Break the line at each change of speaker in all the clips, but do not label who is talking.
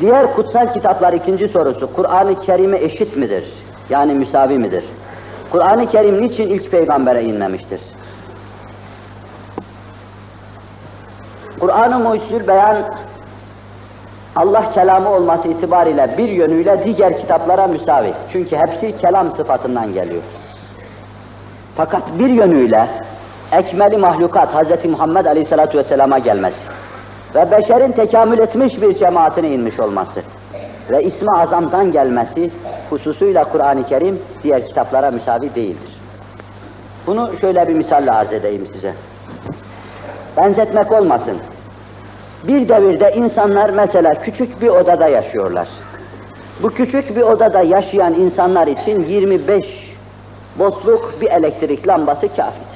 Diğer kutsal kitaplar ikinci sorusu, Kur'an-ı Kerim'e eşit midir? Yani müsavi midir? Kur'an-ı Kerim niçin ilk peygambere inmemiştir? Kur'an-ı Mucizül Beyan Allah kelamı olması itibariyle bir yönüyle diğer kitaplara müsavi. Çünkü hepsi kelam sıfatından geliyor. Fakat bir yönüyle ekmeli mahlukat Hz. Muhammed Aleyhisselatü Vesselam'a gelmesi ve beşerin tekamül etmiş bir cemaatine inmiş olması ve ismi azamdan gelmesi hususuyla Kur'an-ı Kerim diğer kitaplara müsavi değildir. Bunu şöyle bir misalle arz edeyim size. Benzetmek olmasın. Bir devirde insanlar mesela küçük bir odada yaşıyorlar. Bu küçük bir odada yaşayan insanlar için 25 voltluk bir elektrik lambası kafidir.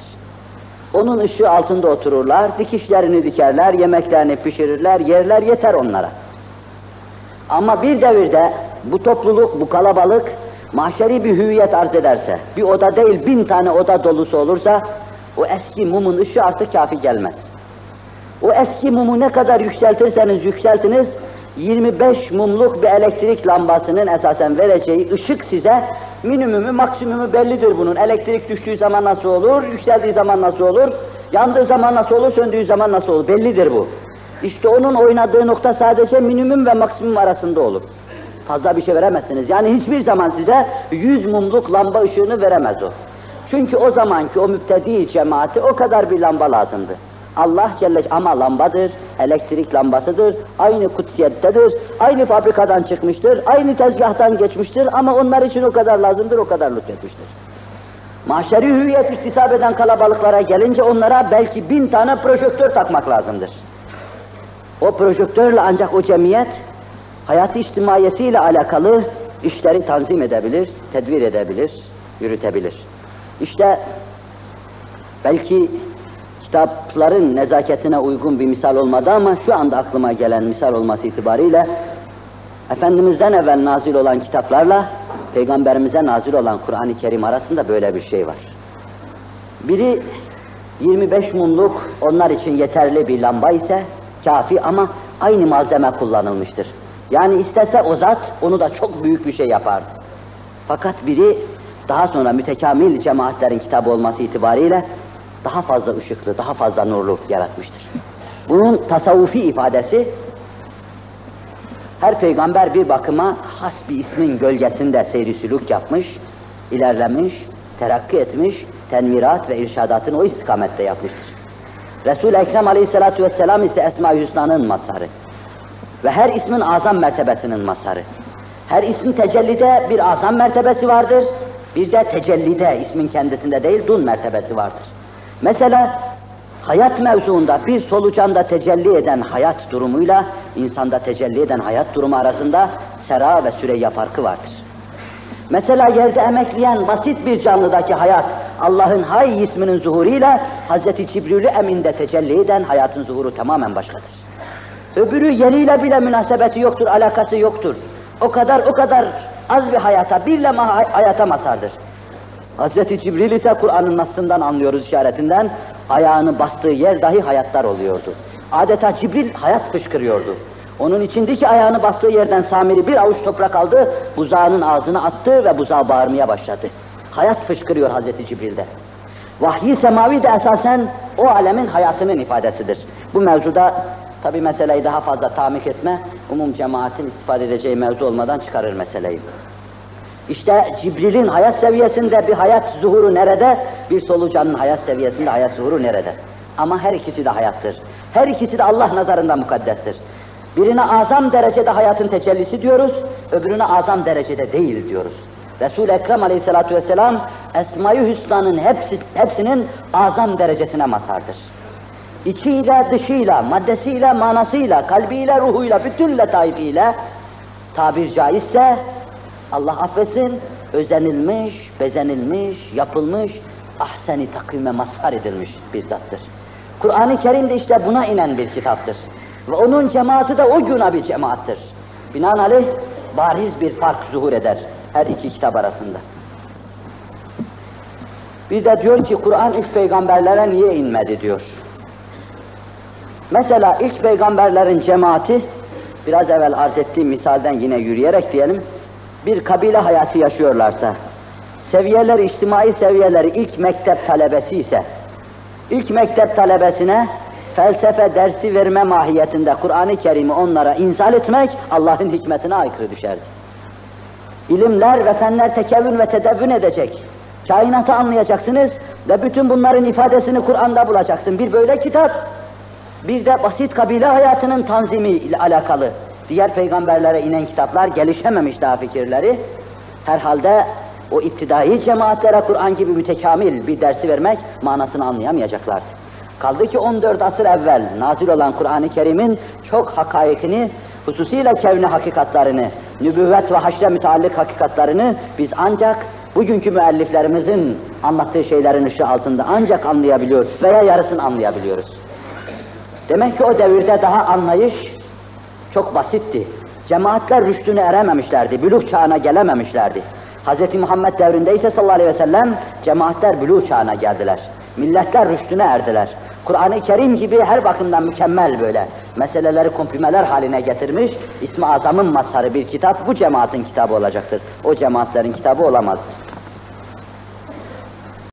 Onun ışığı altında otururlar, dikişlerini dikerler, yemeklerini pişirirler, yerler yeter onlara. Ama bir devirde bu topluluk, bu kalabalık mahşeri bir hüviyet arz ederse, bir oda değil bin tane oda dolusu olursa, o eski mumun ışığı artık kafi gelmez. O eski mumu ne kadar yükseltirseniz yükseltiniz, 25 mumluk bir elektrik lambasının esasen vereceği ışık size minimumu, maksimumu bellidir bunun. Elektrik düştüğü zaman nasıl olur, yükseldiği zaman nasıl olur, yandığı zaman nasıl olur, söndüğü zaman nasıl olur, bellidir bu. İşte onun oynadığı nokta sadece minimum ve maksimum arasında olur. Fazla bir şey veremezsiniz. Yani hiçbir zaman size 100 mumluk lamba ışığını veremez o. Çünkü o zamanki o müptedi cemaati o kadar bir lamba lazımdı. Allah Celle ama lambadır, elektrik lambasıdır, aynı kutsiyettedir, aynı fabrikadan çıkmıştır, aynı tezgahtan geçmiştir ama onlar için o kadar lazımdır, o kadar lütfetmiştir. Mahşeri hüviyet istisab eden kalabalıklara gelince onlara belki bin tane projektör takmak lazımdır. O projektörle ancak o cemiyet hayatı içtimaiyesiyle alakalı işleri tanzim edebilir, tedbir edebilir, yürütebilir. İşte belki kitapların nezaketine uygun bir misal olmadı ama şu anda aklıma gelen misal olması itibariyle Efendimiz'den evvel nazil olan kitaplarla Peygamberimize nazil olan Kur'an-ı Kerim arasında böyle bir şey var. Biri 25 mumluk onlar için yeterli bir lamba ise kafi ama aynı malzeme kullanılmıştır. Yani istese o zat onu da çok büyük bir şey yapardı. Fakat biri daha sonra mütekamil cemaatlerin kitabı olması itibariyle daha fazla ışıklı, daha fazla nurlu yaratmıştır. Bunun tasavvufi ifadesi her peygamber bir bakıma has bir ismin gölgesinde seyri sülük yapmış, ilerlemiş, terakki etmiş, tenvirat ve irşadatını o istikamette yapmıştır. Resul-i Ekrem aleyhissalatu vesselam ise Esma-i Hüsna'nın mazharı ve her ismin azam mertebesinin mazharı. Her ismin tecellide bir azam mertebesi vardır, bir de tecellide ismin kendisinde değil dun mertebesi vardır. Mesela hayat mevzuunda bir solucanda tecelli eden hayat durumuyla insanda tecelli eden hayat durumu arasında sera ve süreyya farkı vardır. Mesela yerde emekleyen basit bir canlıdaki hayat Allah'ın hay isminin zuhuruyla Hz. Cibril'i eminde tecelli eden hayatın zuhuru tamamen başkadır. Öbürü yeriyle bile münasebeti yoktur, alakası yoktur. O kadar o kadar az bir hayata, bir lema hayata masardır. Hz. Cibril ise Kur'an'ın nasından anlıyoruz işaretinden, ayağını bastığı yer dahi hayatlar oluyordu. Adeta Cibril hayat fışkırıyordu. Onun içindeki ayağını bastığı yerden Samiri bir avuç toprak aldı, buzağının ağzına attı ve buzağı bağırmaya başladı. Hayat fışkırıyor Hz. Cibril'de. Vahyi semavi de esasen o alemin hayatının ifadesidir. Bu mevzuda tabi meseleyi daha fazla tamik etme, umum cemaatin istifade edeceği mevzu olmadan çıkarır meseleyi. İşte Cibril'in hayat seviyesinde bir hayat zuhuru nerede? Bir solucanın hayat seviyesinde hayat zuhuru nerede? Ama her ikisi de hayattır. Her ikisi de Allah nazarında mukaddestir. Birine azam derecede hayatın tecellisi diyoruz, öbürüne azam derecede değil diyoruz. Resul-i Ekrem aleyhissalatu vesselam Esma-i Hüsna'nın hepsi, hepsinin azam derecesine mazhardır. İçiyle, dışıyla, maddesiyle, manasıyla, kalbiyle, ruhuyla, bütün letaifiyle tabir caizse Allah affetsin, özenilmiş, bezenilmiş, yapılmış, ahseni takvime mazhar edilmiş bir zattır. Kur'an-ı Kerim de işte buna inen bir kitaptır. Ve onun cemaati de o güne bir cemaattır. Binaenaleyh bariz bir fark zuhur eder her iki kitap arasında. Bir de diyor ki Kur'an ilk peygamberlere niye inmedi diyor. Mesela ilk peygamberlerin cemaati biraz evvel arz ettiğim misalden yine yürüyerek diyelim, bir kabile hayatı yaşıyorlarsa, seviyeler, içtimai seviyeleri ilk mektep talebesi ise, ilk mektep talebesine felsefe dersi verme mahiyetinde Kur'an-ı Kerim'i onlara inzal etmek Allah'ın hikmetine aykırı düşerdi. İlimler ve fenler tekevün ve tedevvün edecek. Kainatı anlayacaksınız ve bütün bunların ifadesini Kur'an'da bulacaksın. Bir böyle kitap, bir de basit kabile hayatının tanzimi ile alakalı. Diğer peygamberlere inen kitaplar gelişememiş daha fikirleri. Herhalde o iptidai cemaatlere Kur'an gibi mütekamil bir dersi vermek manasını anlayamayacaklardı. Kaldı ki 14 asır evvel nazil olan Kur'an-ı Kerim'in çok hakaikini, hususiyle kevni hakikatlarını, nübüvvet ve haşre müteallik hakikatlarını biz ancak bugünkü müelliflerimizin anlattığı şeylerin ışığı altında ancak anlayabiliyoruz veya yarısını anlayabiliyoruz. Demek ki o devirde daha anlayış çok basitti. Cemaatler rüştüne erememişlerdi, büluk çağına gelememişlerdi. Hz. Muhammed devrinde ise sallallahu aleyhi ve sellem cemaatler büluk çağına geldiler. Milletler rüştüne erdiler. Kur'an-ı Kerim gibi her bakımdan mükemmel böyle meseleleri komprimeler haline getirmiş, İsmi Azam'ın mazharı bir kitap bu cemaatin kitabı olacaktır. O cemaatlerin kitabı olamaz.